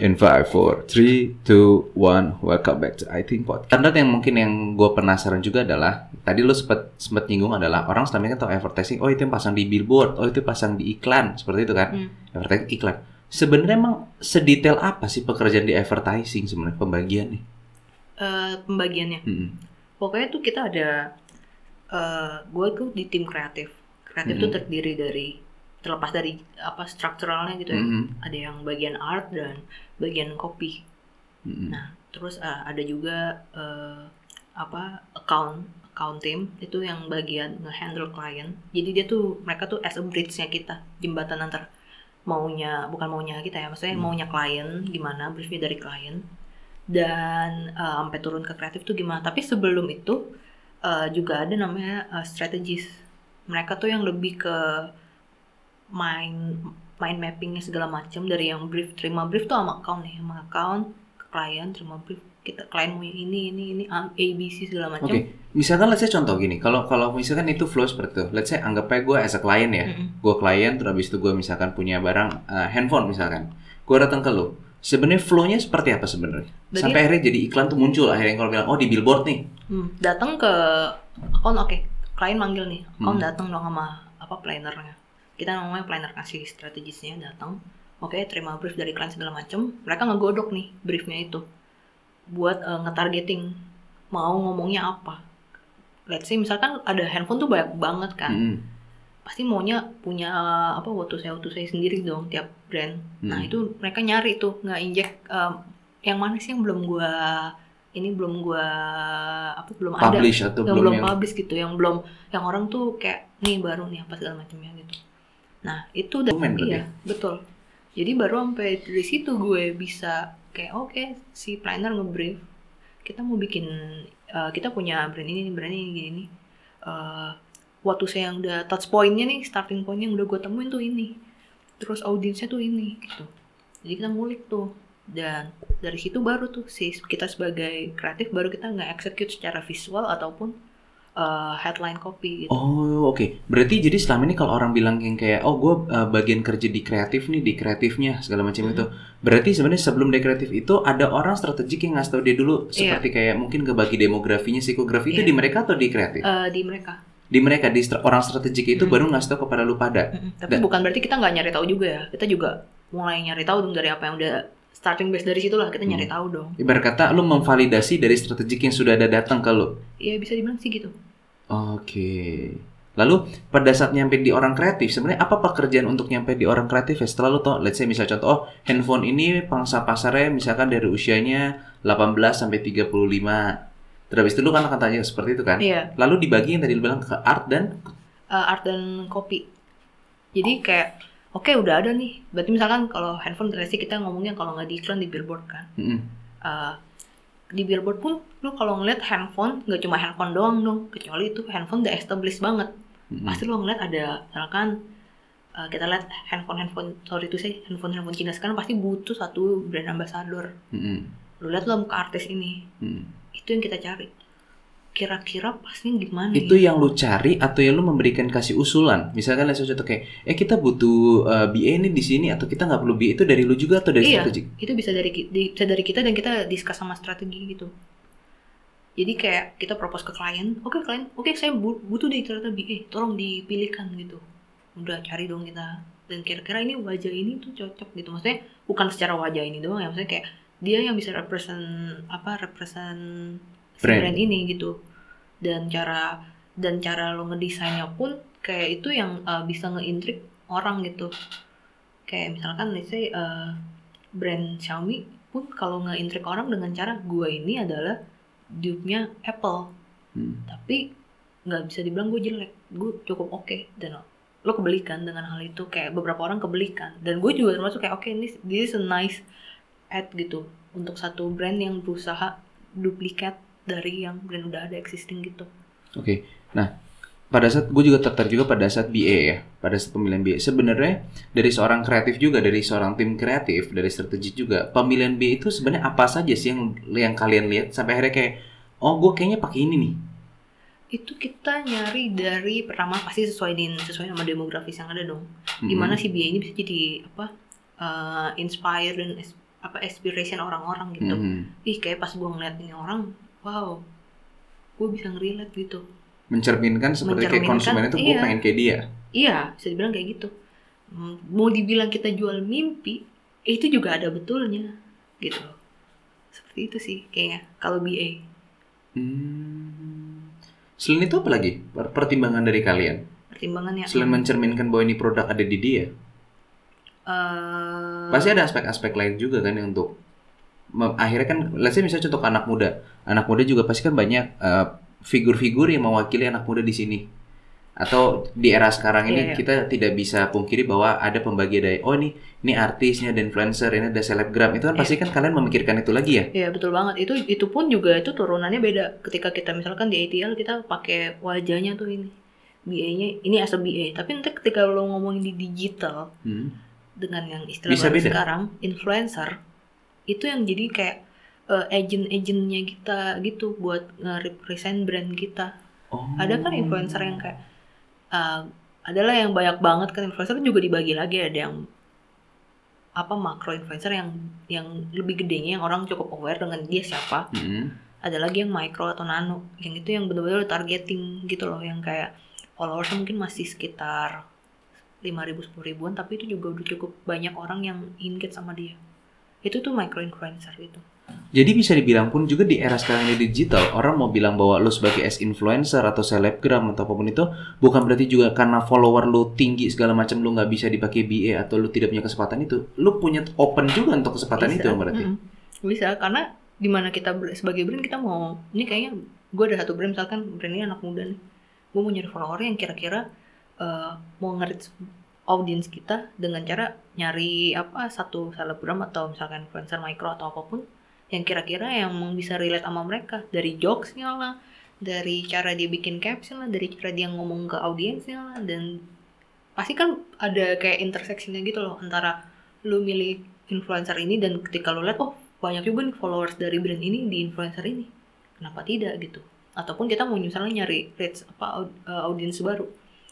In 5, 4, 3, 2, 1, welcome back to I Think Podcast. Standar yang mungkin yang gue penasaran juga adalah, tadi lo sempat sempat nyinggung adalah orang selama ini kan tahu advertising, oh itu yang pasang di billboard, oh itu pasang di iklan, seperti itu kan, Hmm. advertising iklan. Sebenarnya emang sedetail apa sih pekerjaan di advertising sebenarnya pembagian nih? Eh, pembagiannya. Mm-mm. Pokoknya tuh kita ada, eh gue tuh di tim kreatif. Kreatif tuh Mhm. terdiri dari terlepas dari apa strukturalnya gitu ya. Mm-mm. Ada yang bagian art dan bagian copy. Mm-mm. Nah, terus eh, ada juga eh, apa account account team itu yang bagian nge-handle klien. Jadi dia tuh mereka tuh as a bridge-nya kita, jembatan antar maunya bukan maunya kita ya, maksudnya Hmm. maunya klien gimana, briefnya dari klien dan eh, sampai turun ke kreatif tuh gimana. Tapi sebelum itu eh, juga ada namanya eh, strategis. Mereka tuh yang lebih ke main mind mappingnya segala macam dari yang brief terima brief tuh sama account nih sama account ke klien terima brief kita klien mau ini ini ini A, B, C segala Oke, macam misalkan let's say contoh gini, kalau kalau misalkan itu flow seperti itu, let's say anggap aja gue as a client ya, Mm-mm. gue klien terus habis itu gue misalkan punya barang eh, handphone misalkan gue datang ke lo sebenarnya flow-nya seperti apa sebenarnya sampai akhirnya jadi iklan tuh muncul akhirnya kalau bilang oh di billboard nih Hmm, datang ke account oke klien manggil nih account Hmm. datang dong sama apa plannernya kita namanya planner kasih strategisnya datang oke terima brief dari klien segala macam mereka ngegodok nih briefnya itu buat eh, ngetargeting mau ngomongnya apa let's say misalkan ada handphone tuh banyak banget kan Mm-mm. pasti maunya punya apa what to say what to say sendiri dong tiap brand. Nah Hmm. itu mereka nyari tuh nggak injek um, yang mana sih yang belum gua ini belum gua apa belum ada publish atau yang belum belum yang publish gitu yang belum yang orang tuh kayak nih baru nih apa segala macamnya gitu. Nah itu udah berarti iya betul. Jadi baru sampai dari situ gue bisa kayak oke si planner ngebrief kita mau bikin uh, kita punya brand ini brand ini gini nih. Uh, waktu saya yang udah touch pointnya nih starting pointnya yang udah gue temuin tuh ini terus audiensnya tuh ini gitu jadi kita ngulik tuh dan dari situ baru tuh si kita sebagai kreatif baru kita nggak execute secara visual ataupun uh, headline copy gitu Oh oke, berarti jadi selama ini kalau orang bilang yang kayak oh gue bagian kerja di kreatif nih di kreatifnya segala macam Mhm. itu, berarti sebenarnya sebelum di kreatif itu ada orang strategik yang ngasih tau dia dulu Iya. seperti kayak mungkin kebagi demografinya psikografi itu Iya. di mereka atau di kreatif? Uh, di mereka Di mereka di stra- orang strategik itu Mhm. baru ngasih tau kepada lu pada. Mm-mm. tapi Dan- bukan berarti kita nggak nyari tahu juga ya kita juga mulai nyari tahu dong dari apa yang udah starting base dari situ lah kita nyari Hmm. tahu dong Ibarat kata lu memvalidasi dari strategik yang sudah ada datang ke lu. ya bisa dibilang sih gitu Oke. Lalu pada saat nyampe di orang kreatif, sebenarnya apa pekerjaan untuk nyampe di orang kreatif ya? Setelah lu tau, let's say misal contoh, oh handphone ini pangsa pasarnya misalkan dari usianya 18 sampai 35. Terus itu lu kan akan tanya seperti itu kan? iya Lalu dibagi yang tadi lu bilang ke art dan uh, art dan copy. Jadi kayak oke udah ada nih. Berarti misalkan kalau handphone berarti kita ngomongnya kalau nggak di iklan di billboard kan. Mm-mm. Uh, di billboard pun lu kalau ngeliat handphone nggak cuma handphone doang dong, kecuali itu handphone udah established banget. Mm-mm. Pasti lu ngeliat ada misalkan uh, kita lihat handphone handphone sorry itu sih handphone handphone Cina sekarang pasti butuh satu brand ambassador. Mm-mm. Lu lihat lo muka artis ini, Mm. itu yang kita cari. Kira-kira pasnya gimana? Itu ya? yang lu cari atau yang lu memberikan kasih usulan? Misalkan say contoh kayak, eh kita butuh uh, BA ini di sini atau kita nggak perlu BA itu dari lu juga atau dari Iya. strategik? itu bisa dari bisa dari kita dan kita discuss sama strategi gitu jadi kayak kita propose ke klien oke klien oke saya bu- butuh deh ternyata BA tolong dipilihkan gitu udah cari dong kita dan kira-kira ini wajah ini tuh cocok gitu maksudnya bukan secara wajah ini doang ya maksudnya kayak dia yang bisa represent apa represent Brand. brand. ini gitu dan cara dan cara lo ngedesainnya pun kayak itu yang uh, bisa ngeintrik orang gitu. Kayak misalkan let's say uh, brand Xiaomi pun kalau nge-intrik orang dengan cara gue ini adalah dupe-nya Apple. Hmm. tapi nggak bisa dibilang gue jelek gue cukup oke. Dan lo kebelikan dengan hal itu kayak beberapa orang kebelikan. Dan gue juga termasuk kayak oke ini this is a nice ad gitu. Untuk satu brand yang berusaha duplikat dari yang brand udah ada existing gitu Oke. Nah, pada saat gue juga tertarik juga pada saat BA ya, pada saat pemilihan BA. Sebenarnya dari seorang kreatif juga, dari seorang tim kreatif, dari strategi juga, pemilihan BA itu sebenarnya apa saja sih yang yang kalian lihat sampai akhirnya kayak, oh gue kayaknya pakai ini nih. itu kita nyari dari pertama pasti sesuai din sesuai sama demografis yang ada dong gimana si BA ini bisa jadi apa uh, inspire dan apa aspiration orang-orang gitu Mhm. ih kayak pas gue ngeliat ini orang wow gue bisa ngerelate gitu. Mencerminkan seperti kayak konsumen itu gue iya. pengen kayak dia. Iya bisa dibilang kayak gitu. Hmm, mau dibilang kita jual mimpi eh, itu juga ada betulnya gitu. Seperti itu sih kayaknya kalau BA Hmm. Selain itu apa lagi? Per- pertimbangan dari kalian? pertimbangannya Selain mencerminkan bahwa ini produk ada di dia, eh, pasti ada aspek-aspek lain juga kan yang untuk akhirnya kan, let's say misalnya contoh anak muda, anak muda juga pasti kan banyak eh, figur-figur yang mewakili anak muda di sini. Atau di era sekarang ini Iya, iya. kita tidak bisa pungkiri bahwa ada pembagi daya. Oh ini ini artis, ini ada influencer, ini ada selebgram. Itu kan Iya. pasti kan kalian memikirkan itu lagi ya. Iya betul banget itu itu pun juga itu turunannya beda ketika kita misalkan di ATL kita pakai wajahnya tuh ini BA-nya ini as a BA tapi nanti ketika lo ngomongin di digital Hmm. dengan yang istilah sekarang influencer itu yang jadi kayak eh, agent-agentnya kita gitu buat nge-represent brand kita. Oh. ada kan influencer yang kayak eh, adalah yang banyak banget kan influencer juga dibagi lagi. Ada yang apa makro influencer yang yang lebih gedenya yang orang cukup aware dengan dia siapa. Hmm. ada lagi yang micro atau nano yang itu yang benar-benar targeting gitu loh yang kayak followers mungkin masih sekitar 5000 10 ribuan tapi itu juga udah cukup banyak orang yang engage sama dia. Itu tuh micro influencer gitu Jadi bisa dibilang pun juga di era sekarang ini digital, orang mau bilang bahwa lu sebagai as influencer atau selebgram atau apa pun itu bukan berarti juga karena follower lu tinggi segala macam lu nggak bisa dipakai BA atau lu tidak punya kesempatan itu. Lu punya open juga untuk kesempatan itu berarti. mm-mm. bisa karena di mana kita sebagai brand kita mau ini kayaknya gue ada satu brand misalkan brand ini anak muda nih gue mau nyari follower yang kira-kira eh, mau ngerit audiens kita dengan cara nyari apa satu selebgram atau misalkan influencer micro atau apa pun yang kira-kira yang bisa relate sama mereka. Dari jokesnya lah dari cara dia bikin caption lah dari cara dia ngomong ke audiensnya lah dan pasti kan ada kayak interseksinya gitu loh antara lu milih influencer ini dan ketika lu lihat oh banyak juga nih followers dari brand ini di influencer ini. Kenapa tidak gitu? Ataupun kita mau misalnya nyari reach apa eh, audiens baru.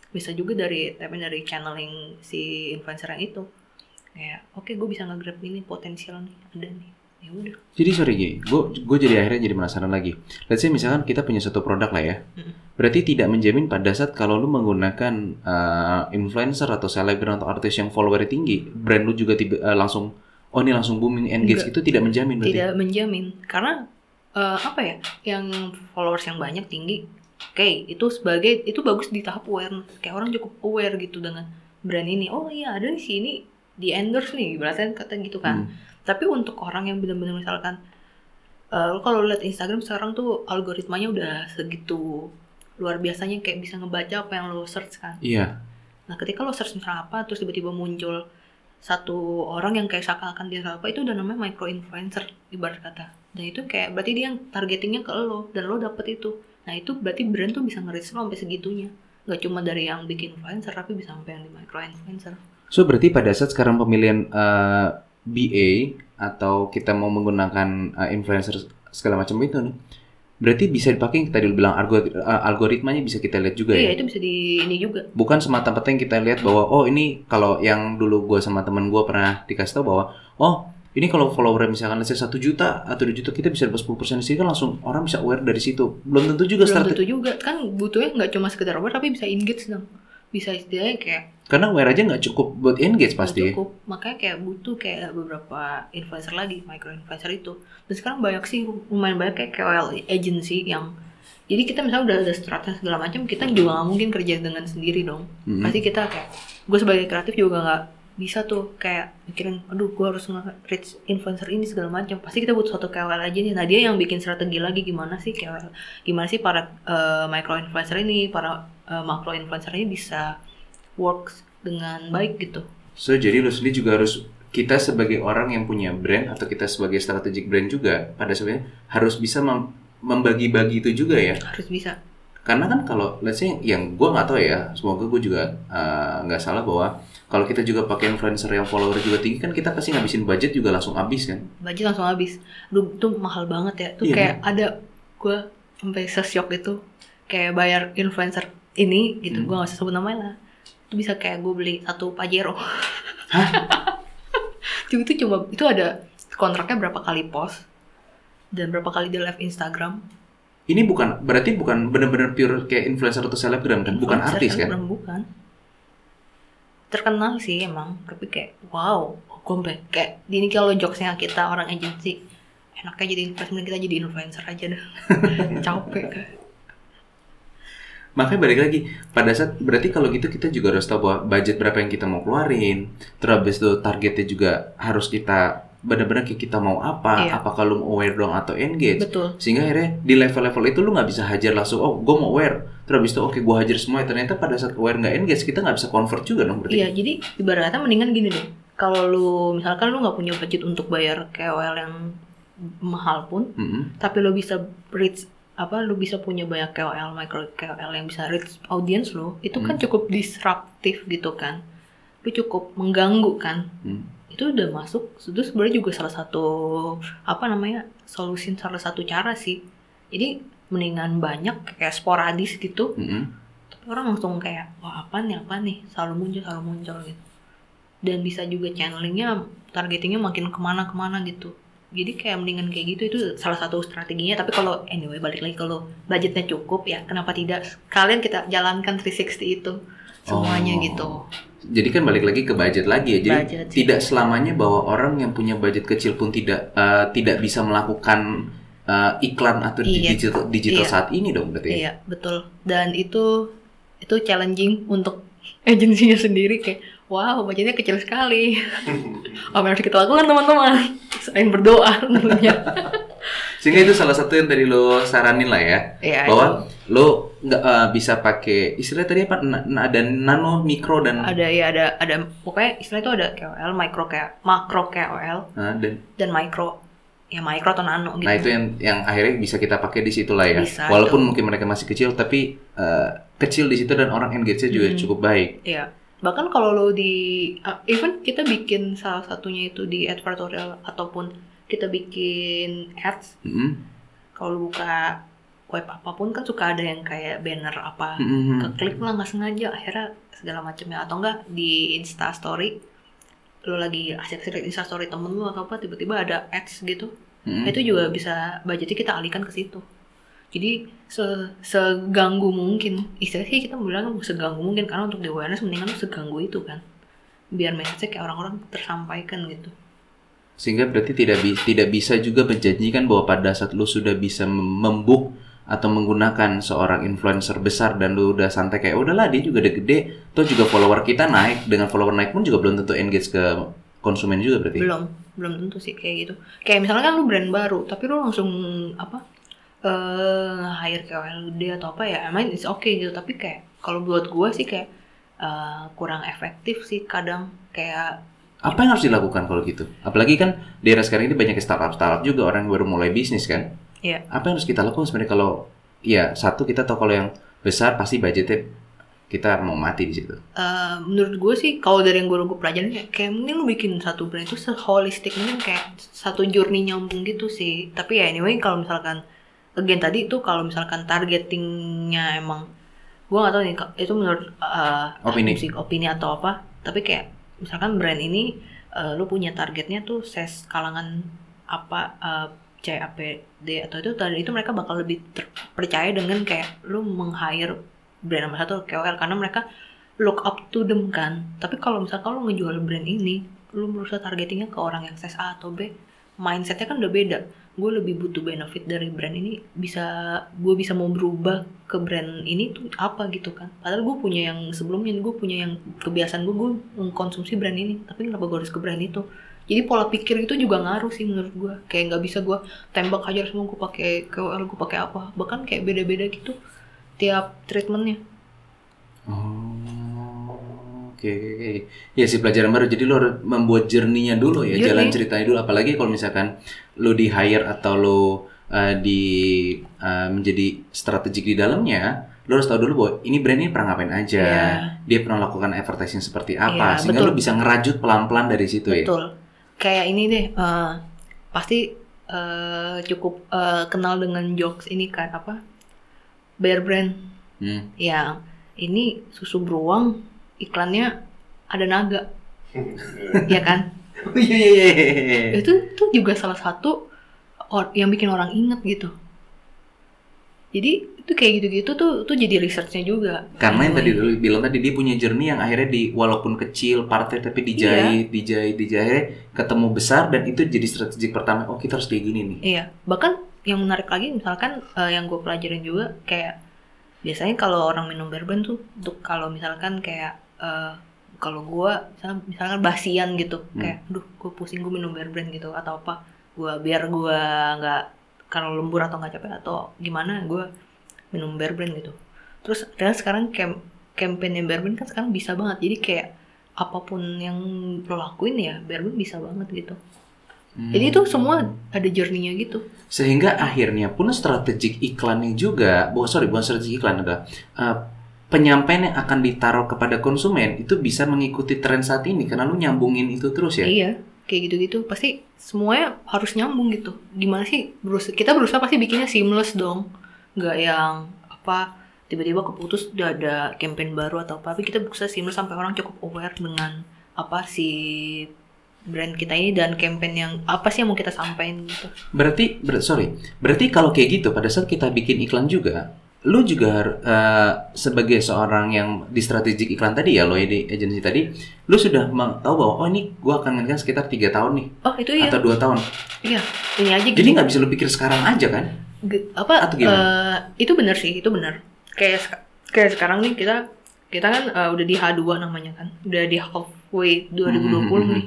Bisa juga dari tapi dari channeling si influencer yang itu. Kayak oke gue bisa nge-grab ini potensial nih ada nih ya udah. Jadi sorry gue gue jadi akhirnya jadi penasaran lagi. Let's say misalkan kita punya satu produk lah ya, berarti tidak menjamin pada saat kalau lu menggunakan uh, influencer atau selebgram atau artis yang followernya tinggi, brand lu juga tiba, uh, langsung oh ini langsung booming engage Enggak. itu tidak menjamin berarti. tidak menjamin. Karena eh, apa ya yang followers yang banyak tinggi oke itu sebagai itu bagus di tahap awareness. Kayak orang cukup aware gitu dengan brand ini. Oh iya ada di sini di endorse nih berarti kata gitu kan Hmm. tapi untuk orang yang benar-benar misalkan eh, lo kalau lihat Instagram sekarang tuh algoritmanya udah segitu luar biasanya kayak bisa ngebaca apa yang lo search kan Iya. Nah, ketika lo search misalnya apa, terus tiba-tiba muncul satu orang yang kayak seakan-akan dia apa, itu udah namanya micro influencer, ibarat kata. Dan itu kayak berarti dia yang targetingnya ke lo, dan lo dapet itu. Nah, itu berarti brand tuh bisa nge-reach lo sampai segitunya. Gak cuma dari yang bikin influencer, tapi bisa sampai yang di micro influencer. So berarti pada saat sekarang pemilihan uh, BA atau kita mau menggunakan uh, influencer segala macam itu nih, berarti bisa dipakai yang tadi lu bilang uh, algoritmanya bisa kita lihat juga Iya, ya. itu bisa di ini juga. Bukan semata-mata yang kita lihat bahwa oh ini kalau yang dulu gue sama temen gue pernah dikasih tahu bahwa oh ini kalau follower misalkan let's say 1 juta atau 2 juta kita bisa dapat 10% di sini kan langsung orang bisa aware dari situ. Belum tentu juga Belum tentu juga. Kan butuhnya nggak cuma sekedar aware, tapi bisa engage dong. Bisa istilahnya kayak karena aware aja nggak cukup buat engage pasti. cukup makanya kayak butuh kayak beberapa influencer lagi micro influencer itu dan sekarang banyak sih lumayan banyak kayak KOL agency yang jadi kita misalnya udah ada strategi segala macam kita juga nggak mungkin kerja dengan sendiri dong Mm-mm. pasti kita kayak gue sebagai kreatif juga nggak bisa tuh kayak mikirin aduh gue harus nge-reach influencer ini segala macam. Pasti kita butuh satu KOL aja nih. Nah dia yang bikin strategi lagi gimana sih KOL gimana sih para eh, micro influencer ini para eh, macro influencer ini bisa works dengan baik gitu? So jadi lu sendiri juga harus kita sebagai orang yang punya brand atau kita sebagai strategic brand juga pada sebenarnya harus bisa mem- membagi-bagi itu juga ya. harus bisa. Karena kan kalau let's say yang gua nggak tahu ya, semoga gue juga uh, nggak salah bahwa kalau kita juga pakai influencer yang follower juga tinggi kan kita pasti ngabisin budget juga langsung habis kan. budget langsung habis Duh, itu mahal banget ya tuh Iya, kayak ada gue sampai sesyok itu kayak bayar influencer ini gitu Hmm. gue gak usah sebut namanya lah itu bisa kayak gue beli satu pajero Hah? itu itu cuma itu ada kontraknya berapa kali post dan berapa kali di live Instagram. Ini bukan berarti bukan benar-benar pure kayak influencer atau selebgram kan? Bukan Influencer, artis kan? Bukan. Terkenal sih emang, tapi kayak wow, sampai kayak ini kalau jokesnya kita orang agency. Enaknya jadi influencer kita jadi influencer aja dah. Capek kan Makanya balik lagi pada saat berarti kalau gitu kita juga harus tahu bahwa budget berapa yang kita mau keluarin. Terus itu targetnya juga harus kita benar-benar kayak kita mau apa, Iya. apakah lu mau aware dong atau engage. betul Sehingga akhirnya di level-level itu lu nggak bisa hajar langsung, oh gue mau aware. Terus habis itu oke gue hajar semua. Ternyata pada saat aware nggak engage kita nggak bisa convert juga dong berarti. iya jadi ibaratnya mendingan gini deh kalau lu misalkan lu nggak punya budget untuk bayar KOL yang mahal pun Mm-mm. tapi lo bisa reach apa lu bisa punya banyak KOL micro KOL yang bisa reach audience lo itu kan Hmm. cukup disruptif gitu kan lu cukup mengganggu kan Hmm. Itu udah masuk itu sebenarnya juga salah satu apa namanya solusi salah satu cara sih. Jadi mendingan banyak kayak sporadis gitu. Mm-mm. tapi orang langsung kayak wah apa nih apa nih? Selalu muncul selalu muncul gitu. Dan bisa juga channelingnya targetingnya makin ke mana ke mana gitu. Jadi kayak mendingan kayak gitu itu salah satu strateginya. Tapi kalau anyway balik lagi kalau budgetnya cukup ya kenapa tidak? Kalian kita jalankan 360 itu semuanya Oh. gitu Jadi kan balik lagi ke budget lagi ya. Jadi Budget, sih. tidak selamanya bahwa orang yang punya budget kecil pun tidak eh, tidak bisa melakukan eh, iklan atau Iya. digital digital Iya. saat ini dong berarti. ya? iya betul dan itu itu challenging untuk agensinya sendiri kayak wow budgetnya kecil sekali apa yang harus kita lakukan teman-teman selain berdoa tentunya Sehingga itu salah satu yang tadi lo saranin lah ya. Iya, bahwa lo nggak eh, bisa pakai istilah tadi apa Na- na- ada nano, mikro dan ada ya ada ada pokoknya istilah itu ada KOL, micro kayak makro KOL eh, dan dan micro ya micro atau nano gitu. nah itu yang yang akhirnya bisa kita pakai di situ lah ya. Bisa, Walaupun dong. mungkin mereka masih kecil tapi eh, kecil di situ dan orang engage-nya juga Hmm. cukup baik. Iya. Bahkan kalau lo di uh, even kita bikin salah satunya itu di advertorial ataupun kita bikin ads. Mm-mm. kalau lo buka web apa pun kan suka ada yang kayak banner apa. Mm-mm. keklik lah nggak sengaja akhirnya segala macamnya. Atau enggak di Insta Story lo lagi asik-asik Insta Story temen lo atau apa tiba-tiba ada ads gitu. Mm-mm. itu juga bisa budgetnya kita alihkan ke situ. Jadi se seganggu mungkin. Istilahnya sih kita bilang seganggu mungkin karena untuk di awareness mendingan lu seganggu itu kan. Biar message kayak orang-orang tersampaikan gitu Sehingga berarti tidak bi- tidak bisa juga menjanjikan bahwa pada saat lu sudah bisa mem- membuk atau menggunakan seorang influencer besar dan lu udah santai kayak udahlah dia juga udah gede, toh juga follower kita naik. Dengan follower naik pun juga belum tentu engage ke konsumen juga berarti. belum belum tentu sih kayak gitu. Kayak misalnya kan lu brand baru tapi lu langsung apa eh hire KOL gede atau apa ya emang it's okay gitu. Tapi kayak kalau buat gua sih kayak eh, kurang efektif sih kadang. Kayak Apa yang harus dilakukan kalau gitu? Apalagi kan di era sekarang ini banyak startup startup juga orang yang baru mulai bisnis kan. ya Apa yang harus kita lakukan sebenarnya kalau ya satu kita tahu kalau yang besar pasti budgetnya kita mau mati di situ. Eh, menurut gue sih kalau dari yang gue gue pelajarin kayak, kayak mending lu bikin satu brand itu seholistik mungkin kayak satu journey nyambung gitu sih tapi ya anyway kalau misalkan again tadi itu kalau misalkan targetingnya emang gue gak tahu nih itu menurut eh, Opini. musik opini atau apa tapi kayak misalkan brand ini eh, lu punya targetnya tuh ses kalangan apa eh, CAPD atau itu tadi itu mereka bakal lebih terpercaya dengan kayak lu meng-hire brand nomor satu KOL karena mereka look up to them kan. Tapi kalau misalkan lu ngejual brand ini lu berusaha targetingnya ke orang yang size A atau B mindsetnya kan udah beda gue lebih butuh benefit dari brand ini bisa gue bisa mau berubah ke brand ini tuh apa gitu kan. Padahal gue punya yang sebelumnya gue punya yang kebiasaan gue gue mengkonsumsi brand ini. Tapi kenapa gue harus ke brand itu? Jadi pola pikir itu juga ngaruh sih menurut gue. Kayak nggak bisa gue tembak aja semua gue pakai KOL gue pakai apa. Bahkan kayak beda-beda gitu tiap treatmentnya. Oh, oke oke oke. Ya sih pelajaran baru. Jadi lo membuat journey-nya dulu ya, jalan ceritanya dulu. Apalagi kalau misalkan lo di hire atau lo uh, di uh, menjadi strategik di dalamnya, lo harus tahu dulu bahwa ini brand ini pernah ngapain aja, Iya. dia pernah lakukan advertising seperti apa, Iya, sehingga betul. lo bisa ngerajut pelan-pelan dari situ ya. Betul. Kayak ini deh, eh, pasti eh, cukup eh, kenal dengan jokes ini kan apa? Bear Brand Hmm. yang ini susu beruang iklannya ada naga, ya kan? Oh, iya iya iya, iya. itu tuh juga salah satu or- yang bikin orang inget gitu jadi itu kayak gitu-gitu tuh tuh jadi researchnya juga Karena yang tadi Anyway. lu bilang tadi dia punya journey yang akhirnya di walaupun kecil partai tapi dijahit, Iya. dijahit, dijahit, ketemu besar dan itu jadi strategik pertama. Oh kita harus kayak gini nih. Iya, bahkan yang menarik lagi misalkan eh, yang gue pelajarin juga kayak biasanya kalau orang minum bourbon tuh untuk kalau misalkan kayak eh, kalau gue misalkan, misalkan basian gitu Hmm. kayak, duh gue pusing gue minum bourbon gitu atau apa, gue biar gue nggak kalau lembur atau nggak capek atau gimana gue minum bourbon gitu. Terus dan sekarang camp campaign bourbon kan sekarang bisa banget jadi kayak apa pun yang lo lakuin ya bourbon bisa banget gitu. Jadi itu semua ada journey-nya gitu. sehingga akhirnya pun strategik iklannya juga, bu sorry bukan strategik iklan adalah uh, penyampaian yang akan ditaruh kepada konsumen itu bisa mengikuti tren saat ini karena lu nyambungin itu terus ya. Iya, kayak gitu-gitu. Pasti semuanya harus nyambung gitu. Gimana sih? Berusaha, kita berusaha pasti bikinnya seamless dong. Nggak yang apa tiba-tiba keputus udah ada campaign baru atau apa. Tapi kita berusaha seamless sampai orang cukup aware dengan apa si brand kita ini dan campaign yang apa sih yang mau kita sampaikan gitu. Berarti ber- sorry, berarti kalau kayak gitu pada saat kita bikin iklan juga, lu juga uh, sebagai seorang yang di strategik iklan tadi ya, lo di agency tadi, lu sudah tahu bahwa oh ini gua akan ngekan sekitar tiga tahun nih Oh itu iya, atau dua tahun. iya. Ini aja Jadi nggak bisa lu pikir sekarang aja kan? Ge- apa Atau gimana? eh, itu benar sih itu benar kayak kayak sekarang nih kita kita kan eh, udah di H2 namanya kan udah di halfway 2020 Hmm, nih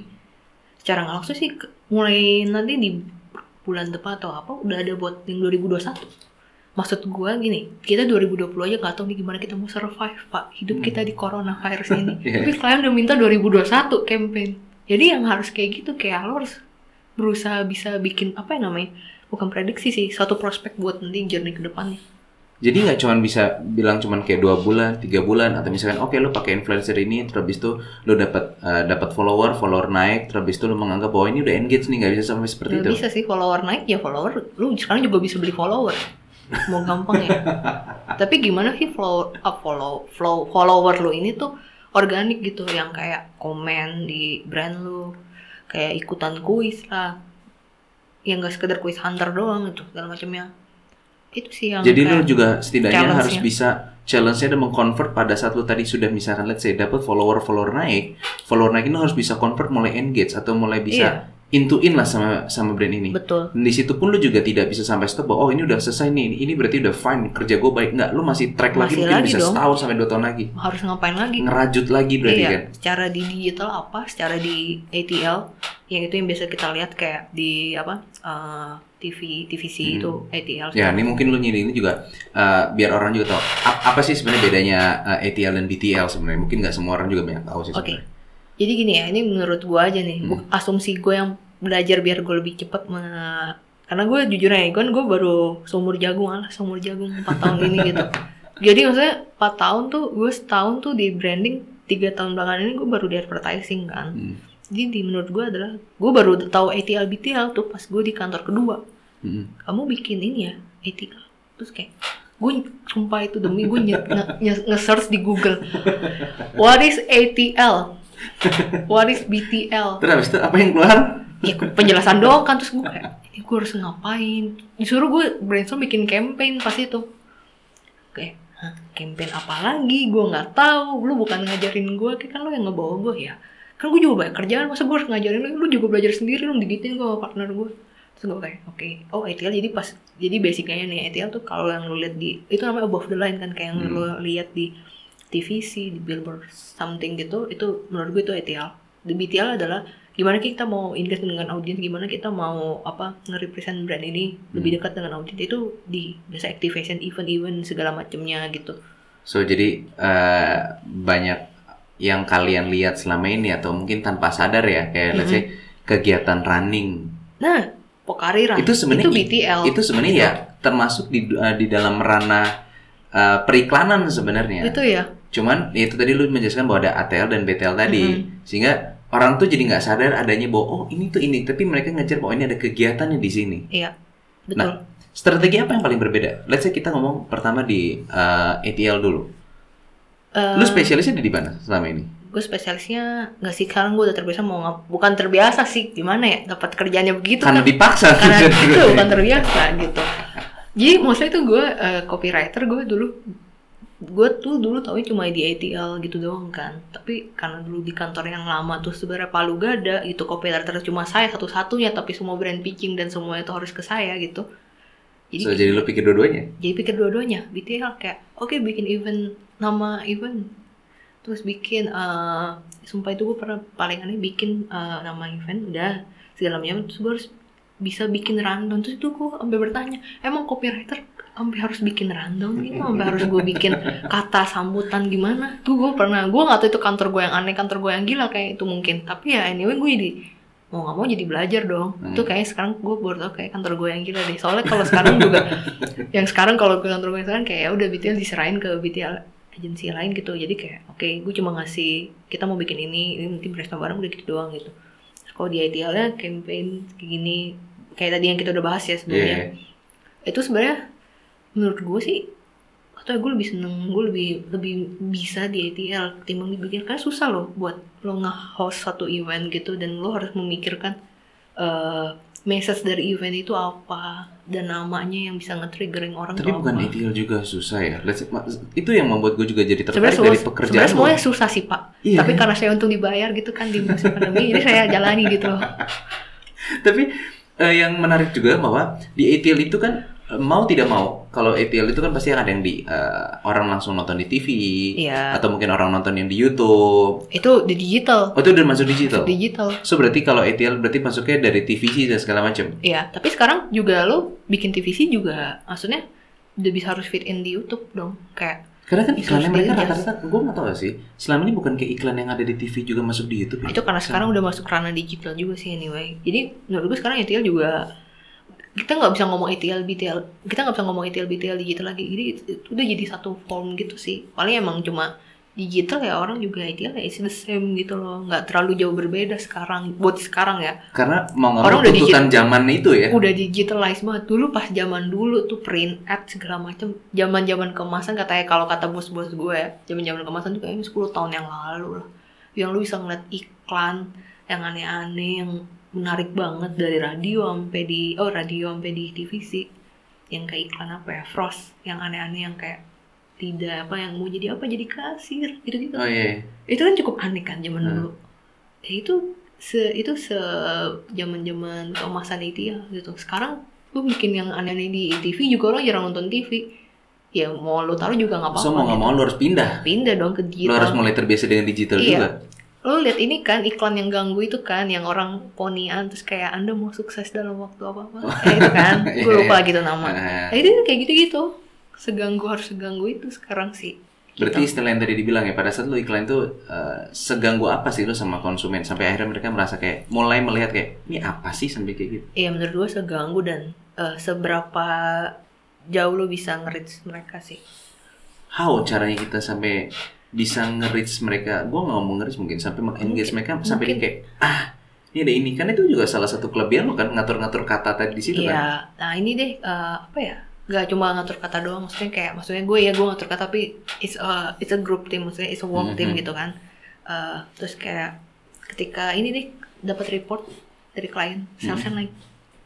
secara nggak langsung sih mulai nanti di bulan depan atau apa udah ada buat yang 2021 maksud gua gini kita 2020 aja nggak tahu nih gimana kita mau survive pak hidup Hmm. kita di corona virus ini Iya. tapi kalian udah minta 2021 campaign jadi yang harus kayak gitu kayak lo harus berusaha bisa bikin apa ya namanya bukan prediksi sih suatu prospek buat nanti journey ke depannya Jadi nggak cuman bisa bilang cuman kayak dua bulan, tiga bulan, atau misalkan oke lu pakai influencer ini, terus habis itu lu dapat uh, dapat follower, follower naik, terus habis itu lu menganggap bahwa ini udah engage nih, nggak bisa sampai seperti Nggak itu. bisa sih follower naik ya follower lu sekarang juga bisa beli follower mau gampang ya? Tapi gimana sih follow up follow flow follower lu ini tuh organik gitu? Yang kayak komen di brand lu kayak ikutan kuis lah. Yang gak sekedar kuis hunter doang itu segala macamnya. Itu sih yang Jadi lu juga setidaknya harus bisa challenge-nya dan mengconvert pada saat lu tadi sudah misalkan let's say dapat follower follower naik, follower naik ini harus bisa convert mulai engage atau mulai bisa intuin lah sama sama brand ini. betul Dan di situ pun lu juga tidak bisa sampai stop bahwa oh ini udah selesai nih, ini berarti udah fine kerja gue baik nggak? Lu masih track lagi Masih mungkin lagi bisa dong. setahun sampai dua tahun lagi, harus ngapain lagi ngerajut lagi berarti iya, kan? secara di digital apa, secara di ATL, yang itu yang biasa kita lihat kayak di apa eh, TV TVC Hmm. itu ATL. Ya, ini mungkin lu ini juga uh, biar orang juga tahu ap- apa sih sebenarnya bedanya uh, ATL dan BTL sebenarnya. Mungkin nggak semua orang juga banyak tahu sih Oke. sebenarnya. Jadi gini ya, ini menurut gua aja nih, Hmm. asumsi gue yang belajar biar gue lebih cepet me- karena gue jujur aja, kan gue baru seumur jagung lah, seumur jagung 4 tahun ini gitu. Jadi maksudnya 4 tahun tuh, gue setahun tuh di branding, tiga tahun belakangan ini gue baru di advertising kan. Hmm. Jadi di menurut gue adalah, gue baru tahu ATL BTL tuh pas gue di kantor kedua. Hmm. kamu bikin ini ya ATL terus kayak gue sumpah itu demi gue nge- nge- nge- nge-search di Google what is ATL what is BTL Terus habis itu apa yang keluar? ya penjelasan doang kan terus gue kayak ini gue harus ngapain? Disuruh gue brainstorm bikin campaign pas itu. Kayak Hah, campaign apa lagi? Gue nggak tahu. Lu bukan ngajarin gue kayak kan lu yang ngebawa gue ya. Kan gue juga banyak kerjaan masa gue harus ngajarin lu? Lu juga belajar sendiri lu digitin gue sama partner gue terus gue kayak oke oh ATL jadi pas jadi basicnya nih ATL tuh kalau yang lu lihat di itu namanya above the line kan kayak yang Hmm. lu lihat di TVC di billboard something gitu itu menurut gue itu ATL di BTL adalah gimana kita mau engage dengan audiens gimana kita mau apa nge-represent brand ini lebih dekat dengan audiens itu di biasa activation event-event segala macamnya gitu. So jadi uh, banyak yang kalian lihat selama ini atau mungkin tanpa sadar ya kayak let's say kegiatan running. Nah pokariran itu sebenarnya itu BTL itu sebenarnya ya termasuk di uh, di dalam ranah uh, periklanan sebenarnya. itu ya Cuman ya itu tadi lu menjelaskan bahwa ada ATL dan BTL tadi, Mhm. sehingga orang tuh jadi nggak sadar adanya bahwa oh ini tuh ini, tapi mereka ngejar bahwa ini ada kegiatannya di sini. iya betul Nah, Strategi apa yang paling berbeda? Let's say kita ngomong pertama di uh, ATL dulu. Eh, Lu spesialisnya di mana selama ini? gue spesialisnya nggak sih sekarang gue udah terbiasa mau ngap bukan terbiasa sih gimana ya dapat kerjanya begitu Karena kan dipaksa. karena itu bukan terbiasa gitu jadi maksudnya itu gue eh, copywriter gue dulu gue tuh dulu tau cuma di ATL gitu doang kan. Tapi karena dulu di kantor yang lama tuh sebenarnya palu gada gitu copywriter cuma saya satu-satunya tapi semua brand pitching dan semua itu harus ke saya gitu. Jadi So, jadi lu pikir dua-duanya? jadi pikir dua-duanya. BTL kayak oke bikin event nama event. Terus bikin eh sumpah itu gue pernah paling aneh bikin eh, nama event udah. Segala macam terus gue harus bisa bikin rundown. Terus itu gue sampai bertanya emang copywriter sampai harus bikin rundown gitu sampai harus gue bikin kata sambutan gimana. Tuh gue pernah gue nggak tahu itu kantor gue yang aneh kantor gue yang gila kayak itu mungkin. Tapi ya anyway gue jadi mau nggak mau jadi belajar dong. Hmm. itu kayak sekarang gue baru tau kayak kantor gue yang gila deh. Soalnya kalau sekarang juga yang sekarang kalau ke kantor gue sekarang kayak ya udah BTL diserahin ke BTL agensi lain gitu. Jadi kayak oke gue cuma ngasih kita mau bikin ini ini nanti brainstorm bareng udah gitu doang gitu. Terus kalau di ITL nya campaign kayak gini kayak tadi yang kita udah bahas ya sebelumnya. Iya. itu sebenarnya menurut gue sih atau gue lebih seneng gue lebih lebih bisa di ATL ketimbang di BTL karena susah loh buat lo nge-host satu event gitu dan lo harus memikirkan eh message dari event itu apa dan namanya yang bisa nge-triggering orang Tapi bukan apa. ideal juga susah ya. Let's itu yang membuat gue juga jadi tertarik Sebenarnya dari semua- pekerjaan. sebenarnya lo. semuanya susah sih pak Iya. tapi karena saya untung dibayar gitu kan di musim pandemi jadi saya jalani gitu loh Tapi eh, yang menarik juga bahwa di ATL itu kan mau tidak mau kalau ATL itu kan pasti ada yang di eh, orang langsung nonton di TV Iya. atau mungkin orang nonton yang di YouTube. itu di digital Oh itu udah masuk digital. digital So berarti kalau ATL berarti masuknya dari TVC dan segala macam. Iya, tapi sekarang juga lo bikin TVC juga, maksudnya udah bisa harus fit in di YouTube dong, kayak Karena kan iklannya mereka rata-rata, gue nggak tahu sih. Selama ini bukan kayak iklan yang ada di TV juga masuk di YouTube. ya? itu karena sekarang udah masuk ranah digital juga sih anyway. Jadi menurut gue sekarang ETL juga kita nggak bisa ngomong ETL BTL, kita nggak bisa ngomong ETL BTL digital lagi. Jadi udah jadi satu form gitu sih. Paling emang cuma digital ya orang juga ETL ya it's the same gitu loh, nggak terlalu jauh berbeda sekarang buat sekarang ya. Karena mau nggak Orang mau udah tuntutan zaman itu ya. udah digitalize banget dulu pas zaman dulu tuh print ad segala macam zaman zaman kemasan katanya kalau kata bos-bos gue ya zaman zaman kemasan tuh kayaknya 10 tahun yang lalu lah yang lu bisa ngeliat iklan yang aneh-aneh yang menarik banget dari radio sampai di oh radio sampai di TVC yang kayak iklan apa ya Frost yang aneh-aneh yang kayak tidak apa yang mau jadi apa jadi kasir gitu-gitu Oh iya. itu kan cukup aneh kan zaman Hmm. dulu ya itu se itu se zaman zaman keemasan itu ya gitu sekarang lu bikin yang aneh-aneh di TV juga orang jarang nonton TV ya mau lu taruh juga nggak apa-apa So mau nggak gitu. mau lo harus pindah. pindah dong ke digital harus mulai terbiasa dengan digital Iya. juga. Lu lihat ini kan iklan yang ganggu itu kan yang orang ponian terus kayak anda mau sukses dalam waktu apa apa kayak itu kan gue Iya, lupa iya. gitu nama Nah, itu kayak gitu gitu seganggu harus seganggu itu sekarang sih berarti Gitu. istilah yang tadi dibilang ya pada saat lo iklan itu eh, seganggu apa sih lo sama konsumen sampai akhirnya mereka merasa kayak mulai melihat kayak ini apa sih sampai kayak gitu. Iya menurut gue seganggu dan eh, seberapa jauh lo bisa nge-reach mereka sih. How caranya kita sampai bisa nge-reach mereka? Gue nggak ngomong nge-reach mungkin sampai meng-engage Mungkin- mereka sampai mungkin. kayak ah ini ada ini kan itu juga salah satu kelebihan lo kan ngatur-ngatur kata tadi di situ kan. Iya, nah ini deh eh, apa ya? Gak cuma ngatur kata doang, maksudnya kayak maksudnya gue ya gue ngatur kata tapi it's a it's a group team, maksudnya it's a work team Mhm. gitu kan. Eh, terus kayak ketika ini deh dapat report dari klien salesnya naik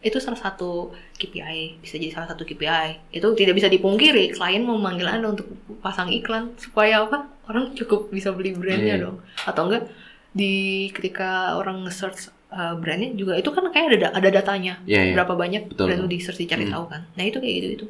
itu salah satu KPI bisa jadi salah satu KPI itu tidak bisa dipungkiri klien memanggil anda untuk pasang iklan supaya apa orang cukup bisa beli brandnya Iya. dong atau enggak di ketika orang nge-search uh, brandnya juga itu kan kayak ada ada datanya Iya, iya. berapa banyak Betul. brand di search dicari Hmm. tahu kan nah itu kayak gitu itu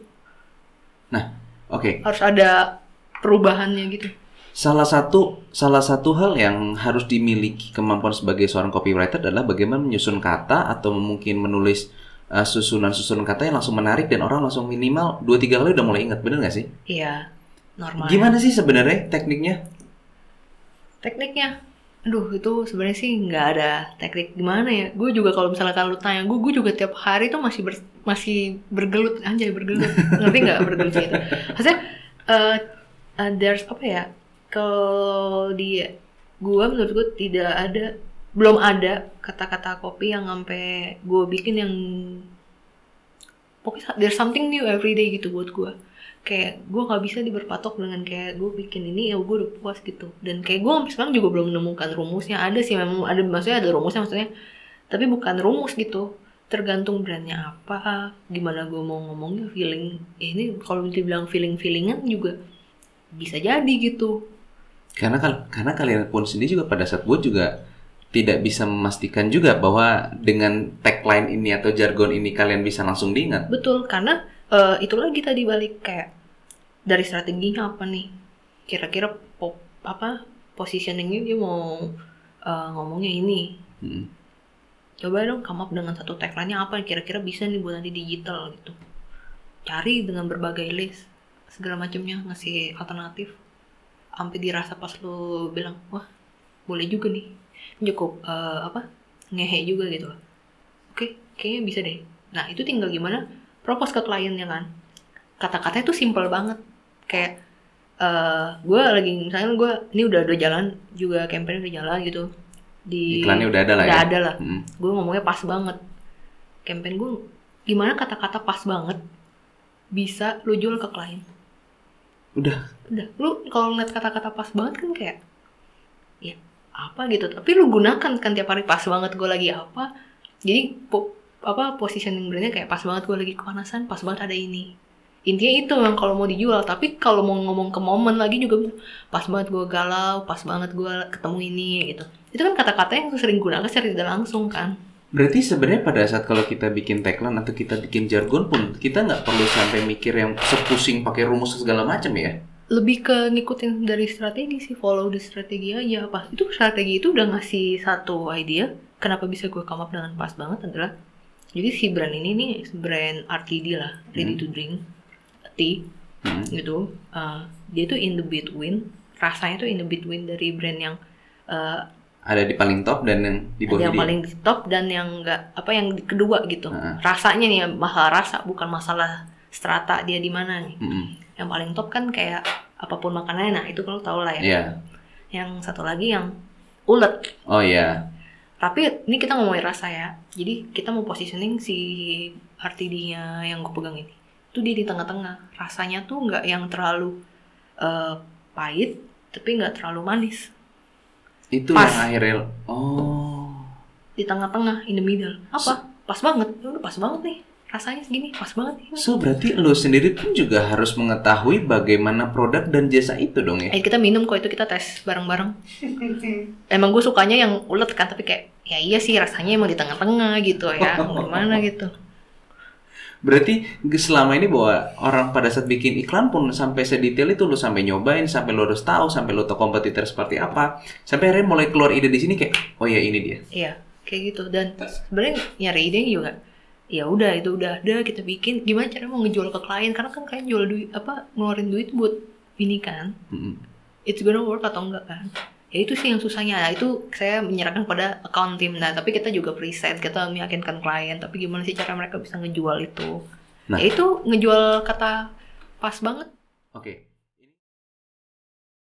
Oke, harus ada perubahannya gitu salah satu salah satu hal yang harus dimiliki kemampuan sebagai seorang copywriter adalah bagaimana menyusun kata atau mungkin menulis uh, susunan-susunan kata yang langsung menarik dan orang langsung minimal dua tiga kali udah mulai ingat bener nggak sih? iya normal. Gimana sih sebenarnya tekniknya? tekniknya? Aduh itu sebenarnya sih nggak ada teknik gimana ya. Gue juga kalau misalnya kalau tanya gue gue juga tiap hari tuh masih ber- masih bergelut. Anjay bergelut. Ngerti nggak bergelut gitu? Maksudnya eh eh, there's apa ya? Kalau di gue menurut gue tidak ada belum ada kata-kata kopi yang sampai gue bikin yang pokoknya there's something new every day gitu buat gue kayak gue nggak bisa diberpatok dengan kayak gue bikin ini ya gue udah puas gitu. Dan kayak gue sampai sekarang juga belum menemukan rumusnya. Ada sih memang ada maksudnya ada rumusnya maksudnya. Tapi bukan rumus gitu. Tergantung brandnya apa gimana gue mau ngomongnya feeling ini kalau dibilang feeling feelingan juga bisa jadi gitu. Karena karena kalian pun sendiri juga pada saat buat juga tidak bisa memastikan juga bahwa dengan tagline ini atau jargon ini kalian bisa langsung diingat. Betul, karena eh, itu lagi tadi balik kayak dari strateginya apa nih? Kira-kira pop apa positioningnya dia mau eh, ngomongnya ini. Hmm. Coba dong come up dengan satu tagline-nya apa yang kira-kira bisa nih buat nanti digital gitu. Cari dengan berbagai list segala macamnya ngasih alternatif. Sampai dirasa pas lu bilang, "Wah, boleh juga nih." Cukup eh, apa? ngehe juga gitu loh. Oke, kayaknya bisa deh. Nah, itu tinggal gimana propose ke kliennya kan. Kata-katanya tuh simple banget. Kayak eh gue lagi misalnya gue ini udah udah jalan juga campaign udah jalan gitu di Iklannya udah ada lah udah ya. ada lah Hmm. gue ngomongnya pas banget campaign gue gimana kata-kata pas banget bisa lu jual ke klien Udah. udah lu kalau ngeliat kata-kata pas banget kan kayak ya apa gitu. Tapi lu gunakan kan tiap hari pas banget gue lagi apa. Jadi po- apa positioning brandnya kayak pas banget gue lagi kepanasan pas banget ada ini. Intinya itu yang kalau mau dijual. Tapi kalau mau ngomong ke momen lagi juga pas banget gue galau pas banget gue ketemu ini gitu. Itu kan kata-kata yang sering gunakan secara tidak langsung kan. Berarti sebenarnya pada saat kalau kita bikin tagline atau kita bikin jargon pun kita nggak perlu sampai mikir yang sepusing pakai rumus segala macam ya. Lebih ke ngikutin dari strategi sih follow the strategi aja apa itu strategi itu udah ngasih satu idea kenapa bisa gue come up dengan pas banget adalah jadi si brand ini nih brand RTD lah ready to drink tea Hmm. gitu Uh, dia tuh in the between rasanya tuh in the between dari brand yang uh, Ada di paling top dan yang di ada bawah yang dia. paling top dan yang enggak apa yang kedua gitu Heeh. rasanya nih masalah rasa bukan masalah strata dia di mana nih Mm-mm. Yang paling top kan kayak apa pun makanannya. Nah itu kalau tau lah ya. Iya. yang satu lagi yang ulet. Oh iya. tapi ini kita ngomongin rasa ya. Jadi kita mau positioning si RTD-nya yang gue pegang ini. Itu dia di tengah-tengah. Rasanya tuh nggak yang terlalu eh, pahit tapi nggak terlalu manis. Itu Pas. yang akhirnya oh. di tengah-tengah in the middle. Apa? Pas banget. Udah pas banget nih rasanya segini pas banget nih So berarti lo sendiri pun juga harus mengetahui bagaimana produk dan jasa itu dong ya. Eh kita minum kok itu kita tes bareng-bareng. Emang gue sukanya yang ulet kan tapi kayak ya iya sih rasanya emang di tengah-tengah gitu ya. Gimana gitu. Berarti selama ini bahwa orang pada saat bikin iklan pun sampai sedetail itu lo sampai nyobain, sampai lo harus tahu, sampai lo tahu kompetitor seperti apa, sampai akhirnya mulai keluar ide di sini kayak, oh ya ini dia. Iya, kayak gitu. Dan sebenarnya nyari ide juga ya udah itu udah ada kita bikin. Gimana cara mau ngejual ke klien? Karena kan klien jual duit apa ngeluarin duit buat ini kan. Mm-mm. it's gonna work atau enggak kan? Ya itu sih yang susahnya. Nah, itu saya menyerahkan pada account team nah tapi kita juga preset kita meyakinkan klien. Tapi gimana sih cara mereka bisa ngejual itu? Nah. ya itu ngejual kata pas banget. Oke,